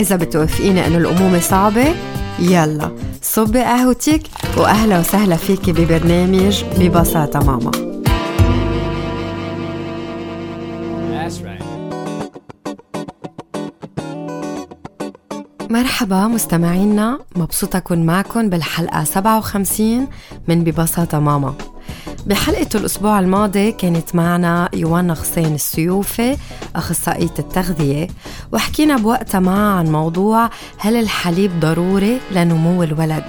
إذا بتوافقيني إنه الأمومة صعبة يلا صبي قهوتك وأهلا وسهلا فيكي ببرنامج ببساطة ماما. مرحبا مستمعينا مبسوطة أكون معكم بالحلقة 57 من ببساطة ماما. بحلقة الأسبوع الماضي كانت معنا يوانا حسين السيوفي أخصائية التغذية وحكينا بوقتها معها عن موضوع هل الحليب ضروري لنمو الولد.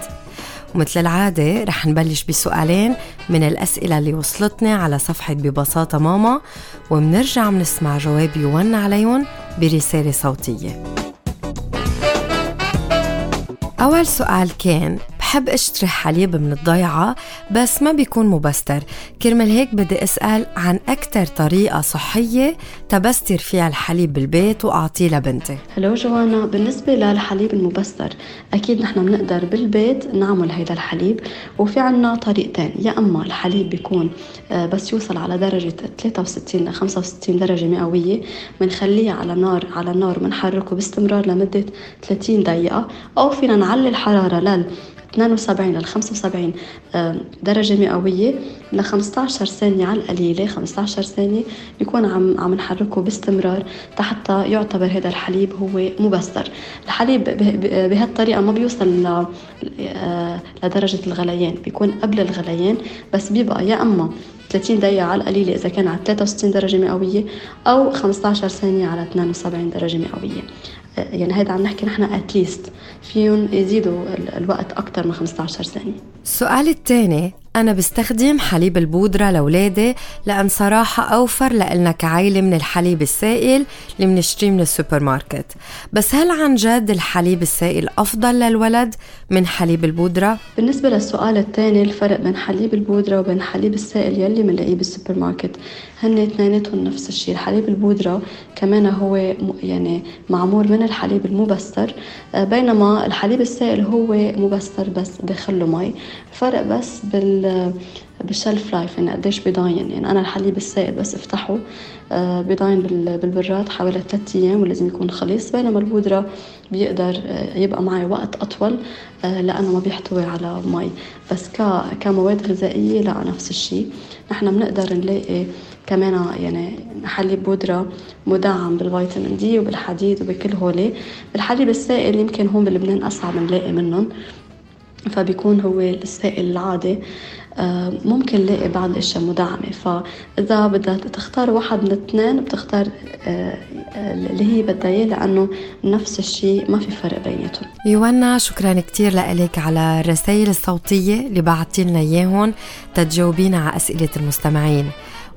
ومثل العادة رح نبلش بسؤالين من الأسئلة اللي وصلتنا على صفحة ببساطة ماما ومنرجع منسمع جواب يوانا عليهم برسالة صوتية. أول سؤال كان بحب أشتري حليب من الضيعة بس ما بيكون مبستر. كرمال هيك بدي أسأل عن أكتر طريقة صحية تبستر فيها الحليب بالبيت وأعطيه لبنتي. هلو جوانا بالنسبة للحليب المبستر أكيد نحن بنقدر بالبيت نعمل هيدا الحليب وفي عنا طريقتين يا أما الحليب بيكون آه، بس يوصل على درجة 63 ل 65 درجة مئوية بنخليه على نار على النار بنحركه باستمرار لمدة 30 دقيقة أو فينا نعلي الحرارة لل 72 ل 75 درجة مئوية ل 15 ثانية على القليلة 15 ثانية نكون عم عم نحركه باستمرار حتى يعتبر هذا الحليب هو مبستر. الحليب بهالطريقة ما بيوصل آه، لدرجة الغليان بيكون قبل الغليان بس بيبقى يا أما 30 دقيقة على القليلة إذا كان على 63 درجة مئوية أو 15 ثانية على 72 درجة مئوية. يعني هيدا عم نحكي نحن at least فيهم يزيدوا الوقت أكثر من 15 ثانية. السؤال الثاني أنا بستخدم حليب البودرة لأولادي لأن صراحة أوفر لإلنا كعائلة من الحليب السائل اللي بنشتريه من السوبر ماركت. بس هل عن جد الحليب السائل أفضل للولد من حليب البودرة؟ بالنسبة للسؤال الثاني الفرق بين حليب البودرة وبين الحليب السائل يلي بنلاقيه بالسوبر ماركت؟ هن اثنيناتهم نفس الشيء الحليب البودرة كمان هو يعني معمول من الحليب المبستر. آه، بينما الحليب السائل هو مبستر بس بقلبه مي. الفرق بس بال بال shelf life يعني قديش بيضاين يعني أنا الحليب السائل بس افتحه آه، بيضاين بالبراد حوالي ثلاثة أيام ولازم يكون خليص بينما البودرة بيقدر آه، يبقى معي وقت أطول آه، لأنه ما بيحتوي على مي. بس كمواد غذائية لا نفس الشيء. نحن بنقدر نلاقي كمان يعني حليب بودرة مدعم بالفيتامين دي وبالحديد وبكل هولي. الحليب السائل يمكن هون بلبنان أصعب نلاقي منهم. فبيكون هو السائل العادي. آه، ممكن نلاقي بعض الأشياء مدعمة. فإذا بدها تختار واحد من الاثنين بتختار آه، اللي هي بدها إياه لأنه نفس الشيء ما في فرق بيناتهم. يوانا شكرا كثير لك على الرسائل الصوتية اللي بعثتي لنا إياهم. تجاوبينا على أسئلة المستمعين.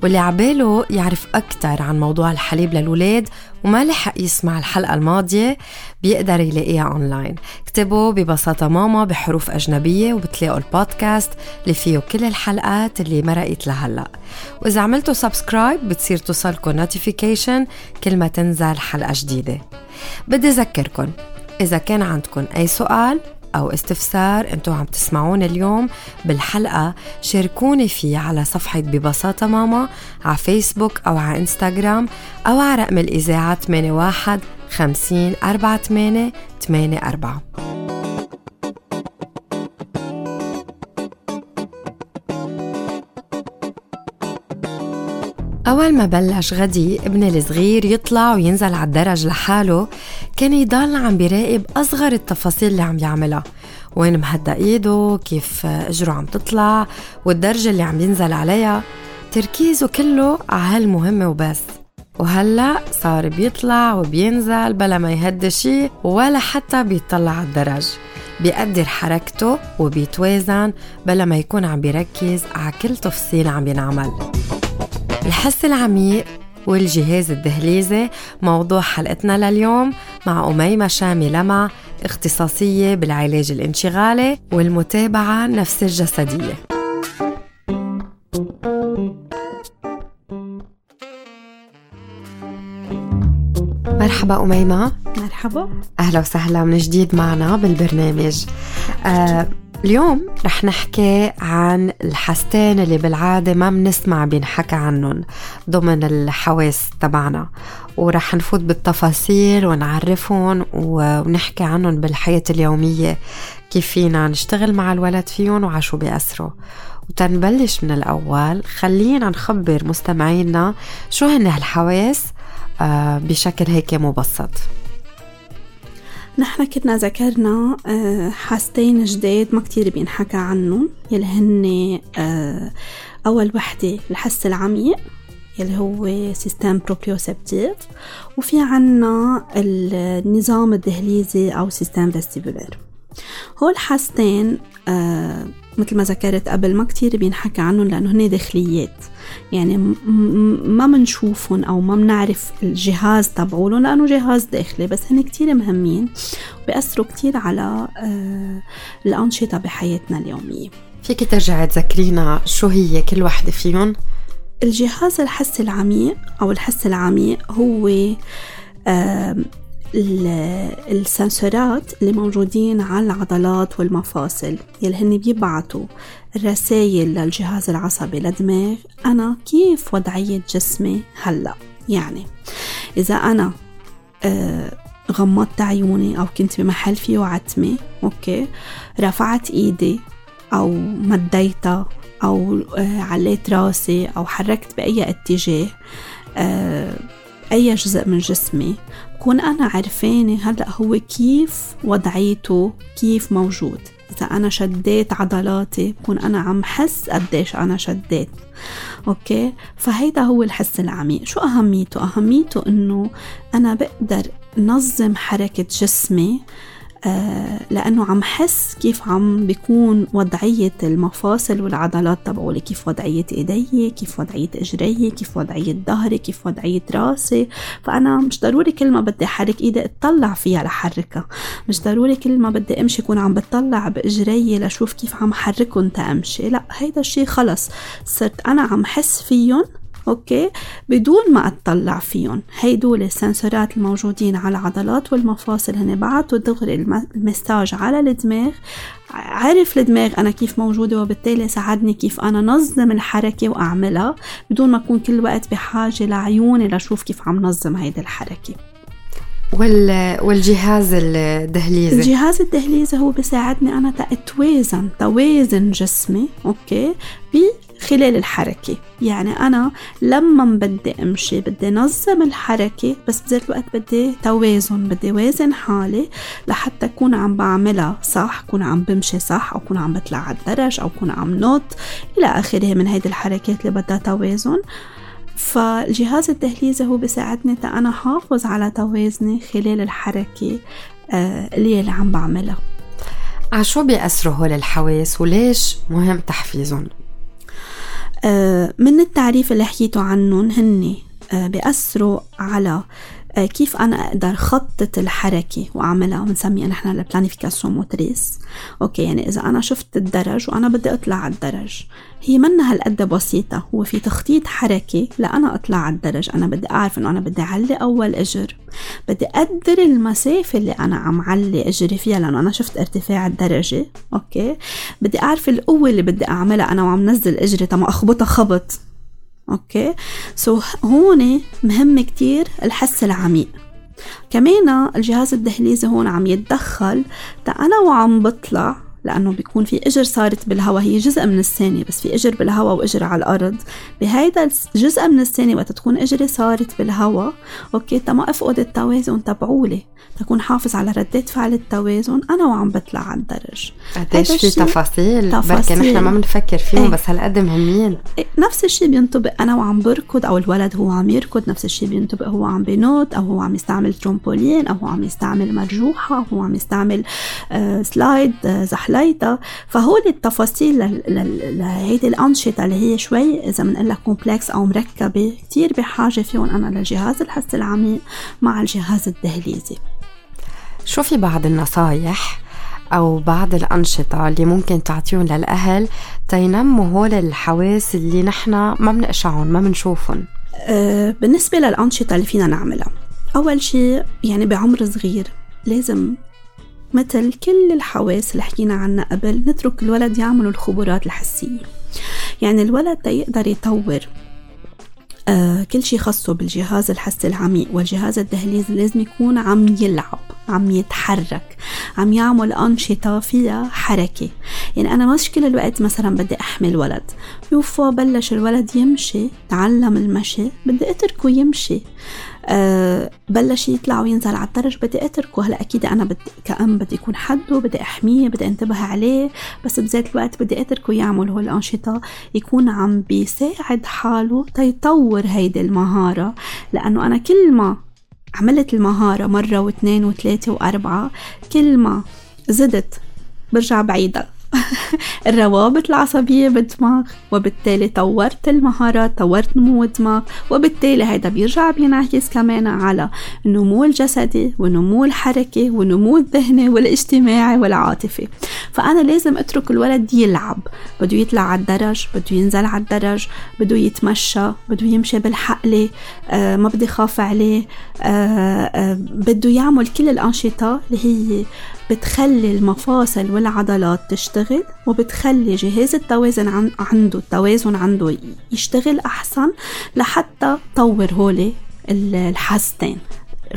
واللي عباله يعرف أكثر عن موضوع الحليب للولاد وما لحق يسمع الحلقة الماضية بيقدر يلاقيها أونلاين اكتبوا ببساطة ماما بحروف أجنبية وبتلاقوا البودكاست اللي فيه كل الحلقات اللي مرقت لهلأ. وإذا عملتوا subscribe بتصير توصلكم notification كل ما تنزل حلقة جديدة. بدي أذكركم إذا كان عندكم أي سؤال أو استفسار أنتم عم تسمعون اليوم بالحلقة شاركوني فيه على صفحة ببساطة ماما على فيسبوك أو على إنستغرام أو على رقم الإذاعة 81 50 48 84 أول ما بلش غدي ابني الصغير يطلع وينزل على الدرج لحاله كان يضل عم بيراقب أصغر التفاصيل اللي عم يعملها وين مهدى إيده كيف أجره عم تطلع والدرجة اللي عم ينزل عليها. تركيزه كله على هالمهمة وبس. وهلأ صار بيطلع وبينزل بلا ما يهدي شي ولا حتى بيطلع على الدرج. بيقدر حركته وبيتوازن بلا ما يكون عم بيركز على كل تفصيل عم ينعمل. الحس العميق والجهاز الدهليزي. موضوع حلقتنا لليوم مع أميمة شامي لمع اختصاصية بالعلاج الانشغالي والمتابعة النفس الجسدية. مرحبا أميمة. مرحبا. أهلا وسهلا من جديد معنا بالبرنامج. آه اليوم رح نحكي عن الحاستين اللي بالعادة ما بنسمع بينحكى عنهم ضمن الحواس تبعنا. ورح نفوت بالتفاصيل ونعرفهم ونحكي عنهم بالحياة اليومية كيف فينا نشتغل مع الولد فيهم وعشو بيأثروا وتنبلش من الأول خلينا نخبر مستمعينا شو هن هالحواس آه، بشكل هيك مبسط. نحن كنا ذكرنا آه، حاستين جداد ما كتير بينحكى عنهم. يلي هن آه، أول وحدة الحس العميق يلي هو système proprioceptif وفي عنا النظام الدهليزي أو système vestibulaire هول حاستين آه مثل ما ذكرت قبل ما كتير بينحكى عنهم لأنه هن داخليات يعني ما منشوفهم أو ما منعرف الجهاز تبعولهم لأنه جهاز داخلي بس هن كتير مهمين وبيأثروا كتير على آه الأنشطة بحياتنا اليومية فيك ترجعي تذكرينا شو هي كل وحدة فيهم؟ الجهاز الحس العميق أو الحس العميق هو السنسورات اللي موجودين على العضلات والمفاصل يلي هن بيبعتوا رسائل للجهاز العصبي للدماغ أنا كيف وضعية جسمي هلأ؟ يعني إذا أنا آه غمضت عيوني أو كنت بمحل فيه عتمة أوكي رفعت إيدي أو مديتها أو آه عليت راسي أو حركت بأي اتجاه آه أي جزء من جسمي بكون أنا عرفانة هلأ هو كيف وضعيته كيف موجود. إذا أنا شديت عضلاتي بكون أنا عم حس قديش أنا شديت. أوكي؟ فهيدا هو الحس العميق. شو أهميته؟ أهميته إنه أنا بقدر نظم حركة جسمي لأنه عم حس كيف عم بيكون وضعية المفاصل والعضلات تبعولي كيف وضعية إيدي كيف وضعية إجري كيف وضعية ظهري كيف وضعية راسي. فأنا مش ضروري كل ما بدي أحرك إيدي أطلع فيها لحركها مش ضروري كل ما بدي أمشي يكون عم بطلع بإجري لشوف كيف عم حركهم تأمشي. لا هيدا الشي خلص. صرت أنا عم حس فيهم okay؟ بدون ما اطلع فيهم. هيدول السنسورات الموجودين على العضلات والمفاصل هن بعتوا دغري ال message على الدماغ. عرف الدماغ أنا كيف موجودة وبالتالي ساعدني كيف أنا نظم الحركة وأعملها بدون ما أكون كل وقت بحاجة لعيوني لشوف كيف عم نظم هيدي الحركة. والجهاز الدهليزي؟ الجهاز الدهليزي هو بيساعدني أنا اتوازن توازن جسمي okay؟ خلال الحركة. يعني أنا لما بدي أمشي بدي نظم الحركة بس بذات الوقت بدي توازن بدي وازن حالي لحتى أكون عم بعملها صح أكون عم بمشي صح أو أكون عم بطلع على الدرج أو أكون عم نط إلى آخره من هيدي الحركات اللي بدها توازن. فالجهاز الدهليزي هو بيساعدني تا أنا حافظ على توازني خلال الحركة آه، اللي, اللي عم بعملها. عشو بيأثروا هول الحواس؟ وليش مهم تحفيزهم؟ آه، من التعريف اللي حكيته عنهم هن آه، بيأثروا على كيف أنا أقدر خطط الحركة وأعملها بنسميها نحن ال planification motrice okay يعني إذا أنا شفت الدرج وأنا بدي أطلع على الدرج هي منا هالقد بسيطة. هو في تخطيط حركي لأنا أطلع على الدرج. أنا بدي أعرف إنه أنا بدي أعلي أول إجر. بدي أقدر المسافة اللي أنا عم علي إجري فيها لأنه أنا شفت ارتفاع الدرجة. okay بدي أعرف القوة اللي بدي أعملها أنا وعم نزل إجري تما أخبطها خبط. okay؟ so هون مهم كتير الحس العميق. كمان الجهاز الدهليزي هون عم يتدخل. تا أنا وعم بطلع لأنه بيكون في إجر صارت بالهواء هي جزء من الثانية بس في إجر بالهواء وإجر على الأرض. بهيدا الجزء من الثانية وقت تكون إجري صارت بالهواء okay تما أفقد التوازن. تبعولي تكون حافظ على ردة فعل التوازن أنا وعم بطلع على الدرج. قديش في تفاصيل تفاصيل؟ بركي نحن ما بنفكر فيهم إيه. بس هالقد مهمين. إيه. نفس الشيء بينطبق أنا وعم بركض أو الولد هو عم يركض. نفس الشيء بينطبق هو عم بينط أو هو عم يستعمل ترومبولين أو هو عم يستعمل مرجوحة أو هو عم يستعمل آه slide آه زحليطة فهول التفاصيل لهيدي الأنشطة اللي هي شوي إذا بنقول لك كومبلكس أو مركبة كتير بحاجة فيهم أنا للجهاز الحس العميق مع الجهاز الدهليزي. شو في بعض النصايح أو بعض الأنشطة اللي ممكن تعطيهم للأهل تينموا هول الحواس اللي نحن ما بنقشعهم ما بنشوفهم؟ أه بالنسبة للأنشطة اللي فينا نعملها أول شيء يعني بعمر صغير لازم مثل كل الحواس اللي حكينا عنها قبل نترك الولد يعمل الخبرات الحسية. يعني الولد يقدر يطور آه كل شيء خاصه بالجهاز الحسي العميق والجهاز الدهليزي لازم يكون عم يلعب عم يتحرك عم يعمل أنشطة فيها حركة. يعني أنا مش كل الوقت مثلا بدي أحمل ولد يوفا بلش الولد يمشي تعلم المشي بدي أتركه يمشي. أه بلش يطلع وينزل على الدرج بدي أتركه. هلا أكيد أنا بدي كأم بدي يكون حده بدي أحميه بدي أنتبه عليه بس بذات الوقت بدي أتركه يعمل هول الانشطه يكون عم بيساعد حاله تيطور هيدي المهارة. لأنه أنا كل ما عملت المهارة مرة واثنين وثلاثة وأربعة كل ما زدت برجع بعيدها الروابط العصبية بالدماغ وبالتالي طورت المهارات طورت نمو الدماغ وبالتالي هيدا بيرجع بينعكس كمان على النمو الجسدي ونمو الحركي ونمو الذهني والاجتماعي والعاطفي. فأنا لازم أترك الولد يلعب. بده يطلع على الدرج بده ينزل على الدرج بده يتمشى بده يمشي بالحقلة آه ما بدي خاف عليه آه آه بده يعمل كل الأنشطة اللي هي بتخلي المفاصل والعضلات تشتغل وبتخلي جهاز التوازن عنده التوازن عنده يشتغل أحسن لحتى طور هولي الحاستين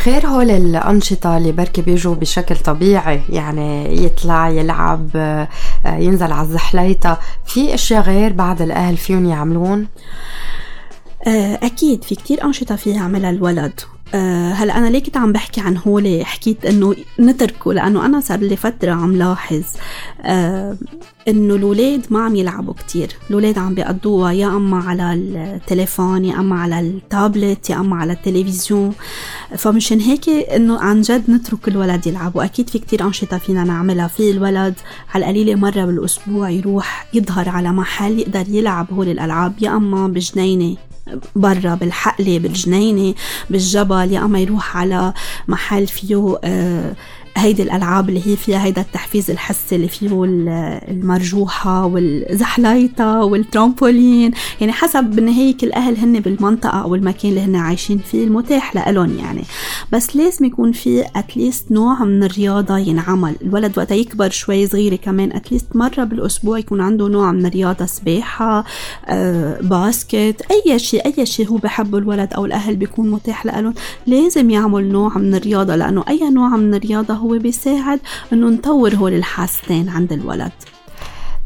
غير هول الأنشطة اللي بركي بيجوا بشكل طبيعي يعني يطلع يلعب ينزل على الزحليطة في أشياء غير بعض الأهل فيهم يعملون؟ أكيد في كتير أنشطة فيها يعملها الولد أه هلا أنا ليه كنت عم بحكي عن هولي حكيت إنه نتركه لأنه أنا صار لي فترة عم لاحظ أه إنه الاولاد ما عم يلعبوا كتير. الاولاد عم بيقضوها يا أما على التليفون يا أما على التابلت يا أما على التلفزيون. فمشان هيك إنه عن جد نترك الولد يلعب. وأكيد في كتير أنشطة فينا نعملها. في الولد على القليله مرة بالأسبوع يروح يظهر على محل يقدر يلعب هول الألعاب. يا أما بجنينه برا بالحقلة بالجنينة بالجبل. يا أما يروح على محل فيه آه هيدي الألعاب اللي هي فيها هيدا التحفيز الحسي اللي فيه المرجوحة والزحليطة والترامبولين. يعني حسب بالنهاية كل أهل هن بالمنطقة أو المكان اللي هن عايشين فيه المتاح لهم يعني. بس لازم يكون في at least نوع من الرياضة ينعمل. الولد وقت يكبر شوي صغيره كمان at least مرة بالأسبوع يكون عنده نوع من الرياضة سباحة آه basket أي شيء أي شيء هو بحبه الولد أو الأهل بيكون متاح لهم لازم يعمل نوع من الرياضة لأنه أي نوع من الرياضة هو هو بيساعد إنه نطور هول الحاستين عند الولد.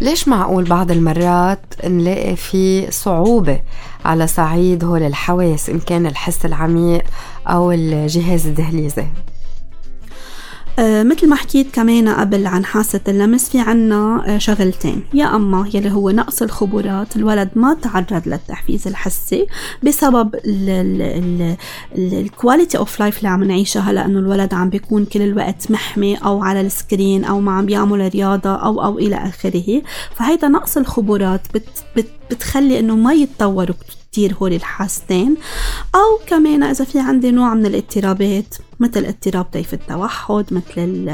ليش معقول بعض المرات نلاقي في صعوبة على صعيد هول الحواس إن كان الحس العميق أو الجهاز الدهليزي؟ مثل ما حكيت كمان قبل عن حاسة اللمس في عنا آه شغلتين. يا أما يلي هو نقص الخبرات الولد ما تعرض للتحفيز الحسي بسبب ال quality of life اللي عم نعيشها هلا انه الولد عم بيكون كل الوقت محمي أو على ال screen أو ما عم بيعمل رياضة أو أو إلى آخره. فهيدا نقص الخبرات بت بت بتخلي إنه ما يتطوروا كتير هول الحاستين. أو كمان إذا في عندي نوع من الاضطرابات مثل اضطراب طيف التوحد مثل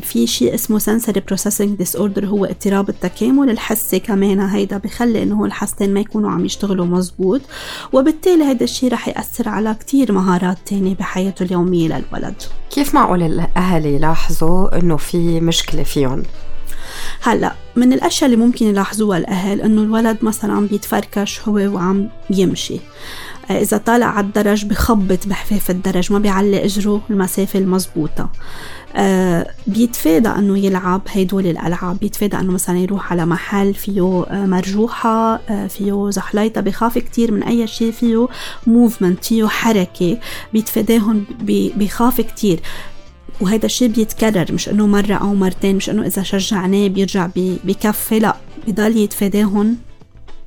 في شيء اسمه sensory processing disorder هو اضطراب التكامل. الحسي كمان هيدا بخلي إنه الحاستين ما يكونوا عم يشتغلوا مزبوط. وبالتالي هيدا الشيء رح يأثر على كتير مهارات تانية بحياته اليومية للولد. كيف معقول الأهل يلاحظوا إنه في مشكلة فيهم؟ هلا من الأشياء اللي ممكن يلاحظوها الأهل إنه الولد مثلا بيتفركش هو وعم يمشي. إذا طالع على الدرج بخبط بحفاف الدرج ما بيعلق إجره المسافة المضبوطة آه بيتفادى إنه يلعب هيدول الألعاب. بيتفادى إنه مثلا يروح على محل فيه آه مرجوحة آه فيه زحليطة بخاف كتير من أي شيء فيه موفمنت فيه حركة. بيتفاداهم بخاف كتير. وهذا الشيء بيتكرر مش إنه مرة أو مرتين مش إنه إذا شجعناه بيرجع بكفي لا بضل يتفاداهم.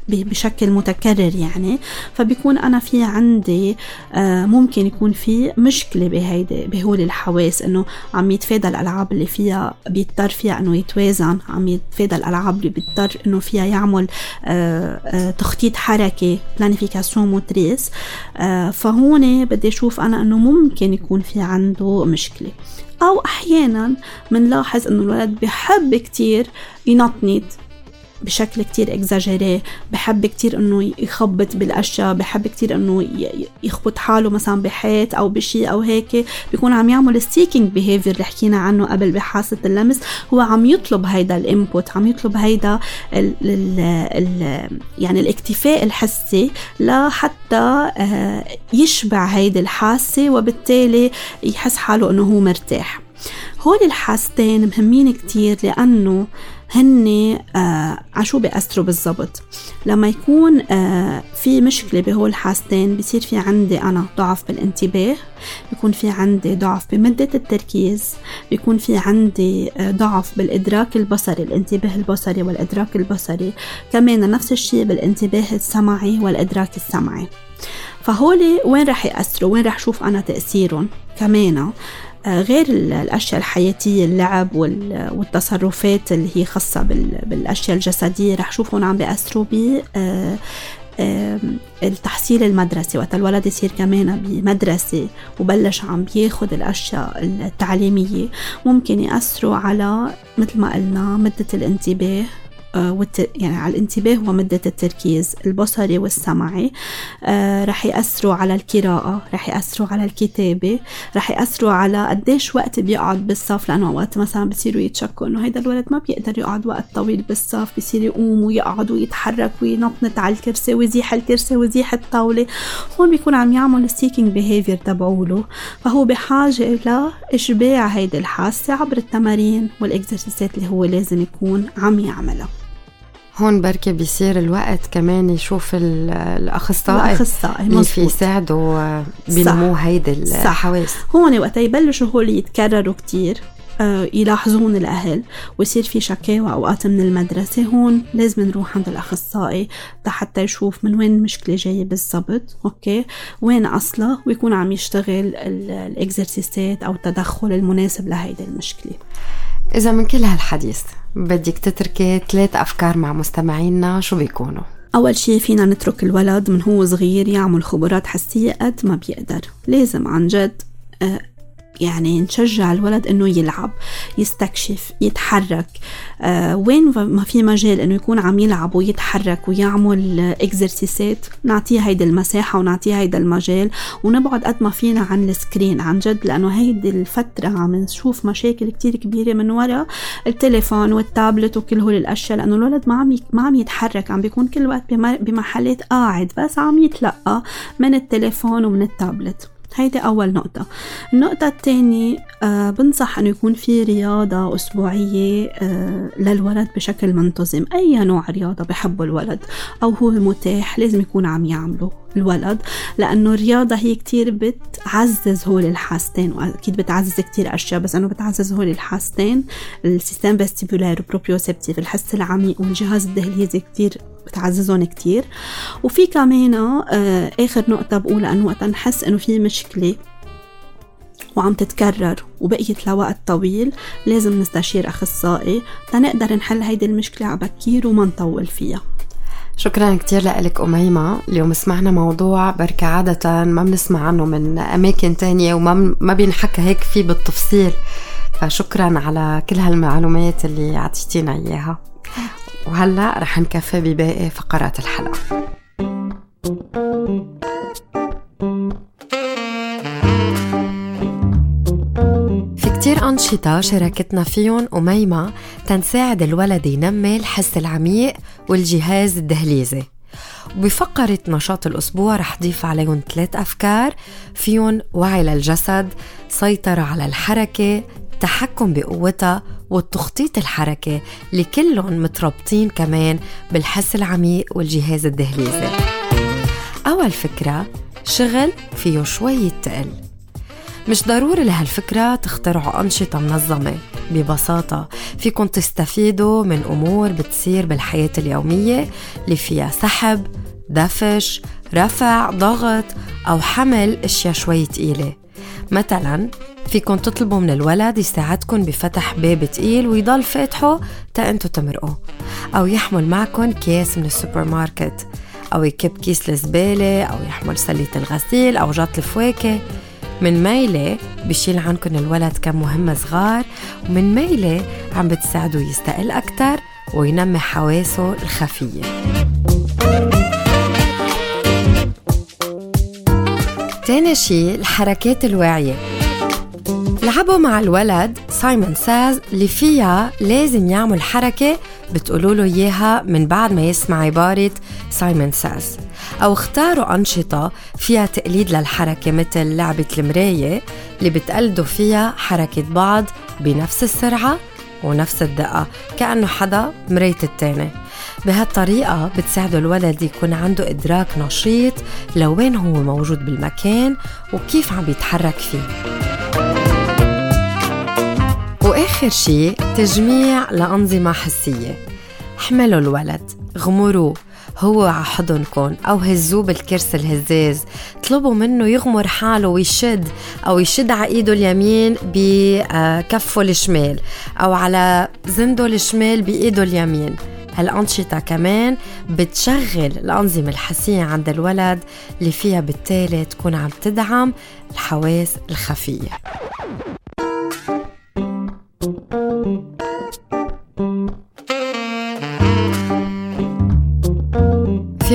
بشكل متكرر يعني فبيكون أنا في عندي آه، ممكن يكون في مشكلة بهيدي بهول الحواس إنه عم يتفادى الألعاب اللي فيها بيضطر فيها إنه يتوازن عم يتفادى الألعاب اللي بيضطر إنه فيها يعمل آه، تخطيط حركي planification motrice فهون بدي أشوف أنا إنه ممكن يكون في عنده مشكلة. أو أحيانا بنلاحظ إنه الولد بحب كتير ينطنط. بشكل كتير اكزاجيري بحب كتير إنه يخبط بالأشياء بحب كتير إنه يخبط حاله مثلا بحيط أو بشيء أو هيك. بيكون عم يعمل seeking behavior اللي حكينا عنه قبل بحاسة اللمس. هو عم يطلب هيدا الانبوت عم يطلب هيدا ال ال ال يعني الاكتفاء الحسي لحتى آه، يشبع هيدي الحاسة وبالتالي يحس حاله إنه هو مرتاح. هول الحاستين مهمين كتير لأنه هن آه عشو بيأثروا بالضبط؟ لما يكون آه في مشكلة بهول الحاستين بصير في عندي أنا ضعف بالانتباه بيكون في عندي ضعف بمدة التركيز بيكون في عندي آه ضعف بالإدراك البصري الانتباه البصري والإدراك البصري كمان نفس الشيء بالانتباه السمعي والإدراك السمعي. فهولي وين رح يأثروا؟ وين رح شوف أنا تأثيرهم؟ كمان غير الأشياء الحياتية اللعب والتصرفات اللي هي خاصة بالأشياء الجسدية رح شوفهم عم بيأثروا ب آه، التحصيل المدرسي. وقت الولد يصير كمان بمدرسة وبلش عم بياخد الأشياء التعليمية ممكن يأثروا على مثل ما قلنا مدة الانتباه. آه، والت... يعني على الانتباه ومدة التركيز البصري والسمعي آه رح يأثروا على القراءة رح يأثروا على الكتابة رح يأثروا على قديش وقت بيقعد بالصف لأنه وقت مثلا بصيروا يتشكوا إنه هيدا الولد ما بيقدر يقعد وقت طويل بالصف بصير يقوم ويقعد ويتحرك وينطنط على الكرسي ويزيح الكرسي ويزيح الطاولة. هون بيكون عم يعمل seeking behavior تبعوله. فهو بحاجة لإشباع هيدي الحاسة عبر التمارين وال exercice ات اللي هو لازم يكون عم يعملها. هون بركي بيصير الوقت كمان يشوف الأخصائي الأخصائي اللي في يساعدوا بنمو هيدي الحواس. هون وقت يبلشوا هول يتكرروا كتير آه، يلاحظون الأهل ويصير في شكاوى أوقات من المدرسة. هون لازم نروح عند الأخصائي حتى يشوف من وين المشكلة جاية بالضبط أوكي؟ وين أصلها؟ ويكون عم يشتغل الإكزرسيسات أو التدخل المناسب لهيدي المشكلة. إذا من كل هالحديث بدك تتركي ثلاث أفكار مع مستمعينا شو بيكونوا؟ أول شي فينا نترك الولد من هو صغير يعمل خبرات حسية قد ما بيقدر لازم عن جد آه، يعني نشجع الولد إنه يلعب يستكشف يتحرك. آه وين ما في مجال إنه يكون عم يلعب ويتحرك ويعمل اكزرسيسات نعطيه هيدي المساحة ونعطيه هيدا المجال ونبعد قد ما فينا عن السكرين عن جد لأنه هيدي الفترة عم نشوف مشاكل كتير كبيرة من وراء التليفون والتابلت وكل هول الأشياء لأنه الولد ما عم ما عم يتحرك عم بيكون كل وقت بمحلات قاعد بس عم يتلقى من التليفون ومن التابلت. هيدي أول نقطة. النقطة الثانية آه بنصح أنه يكون في رياضة أسبوعية آه للولد بشكل منتظم. أي نوع رياضة بحبه الولد أو هو متاح لازم يكون عم يعمله الولد لأنه الرياضة هي كتير بتعزز هول الحاستين وأكيد بتعزز كتير أشياء بس أنه بتعزز هول الحاستين. ال système vestibulaire و proprioceptif الحس العميق والجهاز الدهليزي كتير بتعززهم كتير. وفي كمان آه آخر نقطة بقولها أنه وقت نحس أنه في مشكلة وعم تتكرر وبقيت لوقت طويل لازم نستشير أخصائي تنقدر نحل هيدي المشكلة عبكير وما نطول فيها. شكرا كتير لك أميمة. اليوم سمعنا موضوع بركة عادة ما بنسمع عنه من أماكن تانية وما ما بينحكى هيك فيه بالتفصيل. فشكرا على كل هالمعلومات اللي عطيتينا إياها. وهلا رح نكفي بباقي فقرات الحلقة. في كتير أنشطة شاركتنا فيهم أميمة تنساعد الولد ينمي الحس العميق والجهاز الدهليزي. وبفقرة نشاط الأسبوع رح ضيف عليهم ثلاث أفكار فيهم وعي للجسد سيطرة على الحركة التحكم بقوتها والتخطيط الحركي اللي كلهم متربطين كمان بالحس العميق والجهاز الدهليزي. أول فكرة شغل فيه شوية تقل. مش ضروري لهالفكرة تخترعوا أنشطة منظمة. ببساطة فيكن تستفيدوا من أمور بتصير بالحياة اليومية اللي فيها سحب دفش رفع ضغط أو حمل أشياء شوي تقيلة. مثلا فيكن تطلبوا من الولد يساعدكم بفتح باب تقيل ويضل فاتحه تا انتو تمرقوا. أو يحمل معكم كيس من السوبر ماركت أو يكب كيس الزبالة أو يحمل سلة الغسيل أو جاط الفواكه. من ميلة بشيل عنكم الولد كم مهمة صغار ومن ميلة عم بتساعده يستقل أكتر وينمي حواسه الخفية. تاني شي الحركات الواعية. لعبوا مع الولد Simon Says اللي فيها لازم يعمل حركة بتقولوا له إياها من بعد ما يسمع عبارة سايمون ساز أو اختاروا أنشطة فيها تقليد للحركة مثل لعبة المراية اللي بتقلدوا فيها حركة بعض بنفس السرعة ونفس الدقة كأنه حدا مراية التاني بهالطريقة بتساعدوا الولد يكون عنده إدراك نشيط لوين هو موجود بالمكان وكيف عم بيتحرك فيه. وآخر شي تجميع لأنظمة حسية. احملوا الولد غمروه. هو على حضنكم أو هزوه بالكرسي الهزاز. طلبوا منه يغمر حاله ويشد أو يشد على إيده اليمين بكفه الشمال أو على زنده الشمال بإيده اليمين. هالأنشطة كمان بتشغل الأنظمة الحسية عند الولد اللي فيها بالتالي تكون عم تدعم الحواس الخفية. في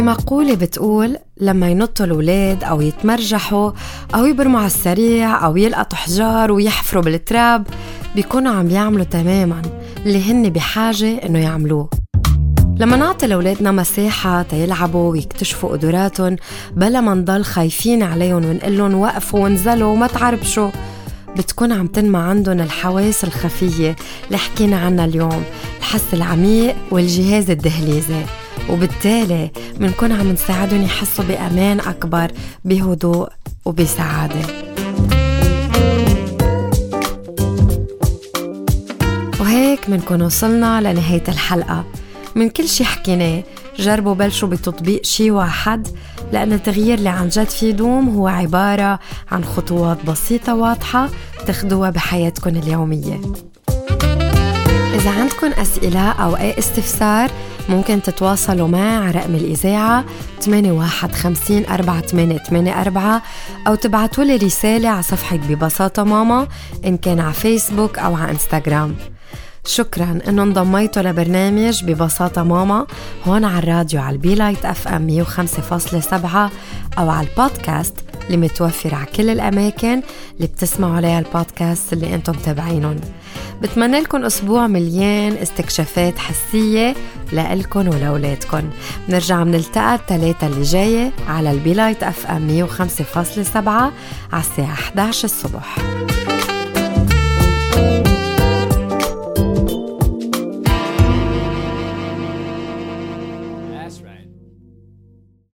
مقولة بتقول لما ينطوا الولاد أو يتمرجحوا أو يبرموا على السريع أو يلقطوا حجار ويحفروا بالتراب بيكونوا عم يعملوا تماما اللي هن بحاجة إنه يعملوه. لما نعطي لأولادنا مساحة تيلعبوا ويكتشفوا قدراتهم بلا ما نضل خايفين عليهم ونقول لهم وقفوا وانزلوا وما تعربشوا. بتكون عم تنمى عندهم الحواس الخفية اللي حكينا عنها اليوم الحس العميق والجهاز الدهليزي. وبالتالي بنكون عم نساعدهم يحسوا بأمان أكبر بهدوء وبسعادة. وهيك بنكون وصلنا لنهاية الحلقة. من كل شي حكيناه جربوا بلشوا بتطبيق شي واحد لأن التغيير اللي عن جد فيه دوم هو عبارة عن خطوات بسيطة واضحة تاخدوها بحياتكم اليومية. إذا عندكم أسئلة أو أي استفسار ممكن تتواصلوا معي على رقم الإذاعة 8150 4884 أو تبعتوا لي رسالة على صفحة ببساطة ماما إن كان على فيسبوك أو على إنستغرام. شكرا. انه انضميتوا لبرنامج ببساطة ماما هون على الراديو على ال Be Light FM 105.7 أو على البودكاست اللي متوفر على كل الأماكن اللي بتسمعوا عليها البودكاست اللي إنتم متابعينهم. بتمنى لكم أسبوع مليان استكشافات حسية لإلكن ولأولادكن. بنرجع بنلتقى الثلاثة اللي جاية على ال Be Light FM 105.7 على الساعة 11 الصبح.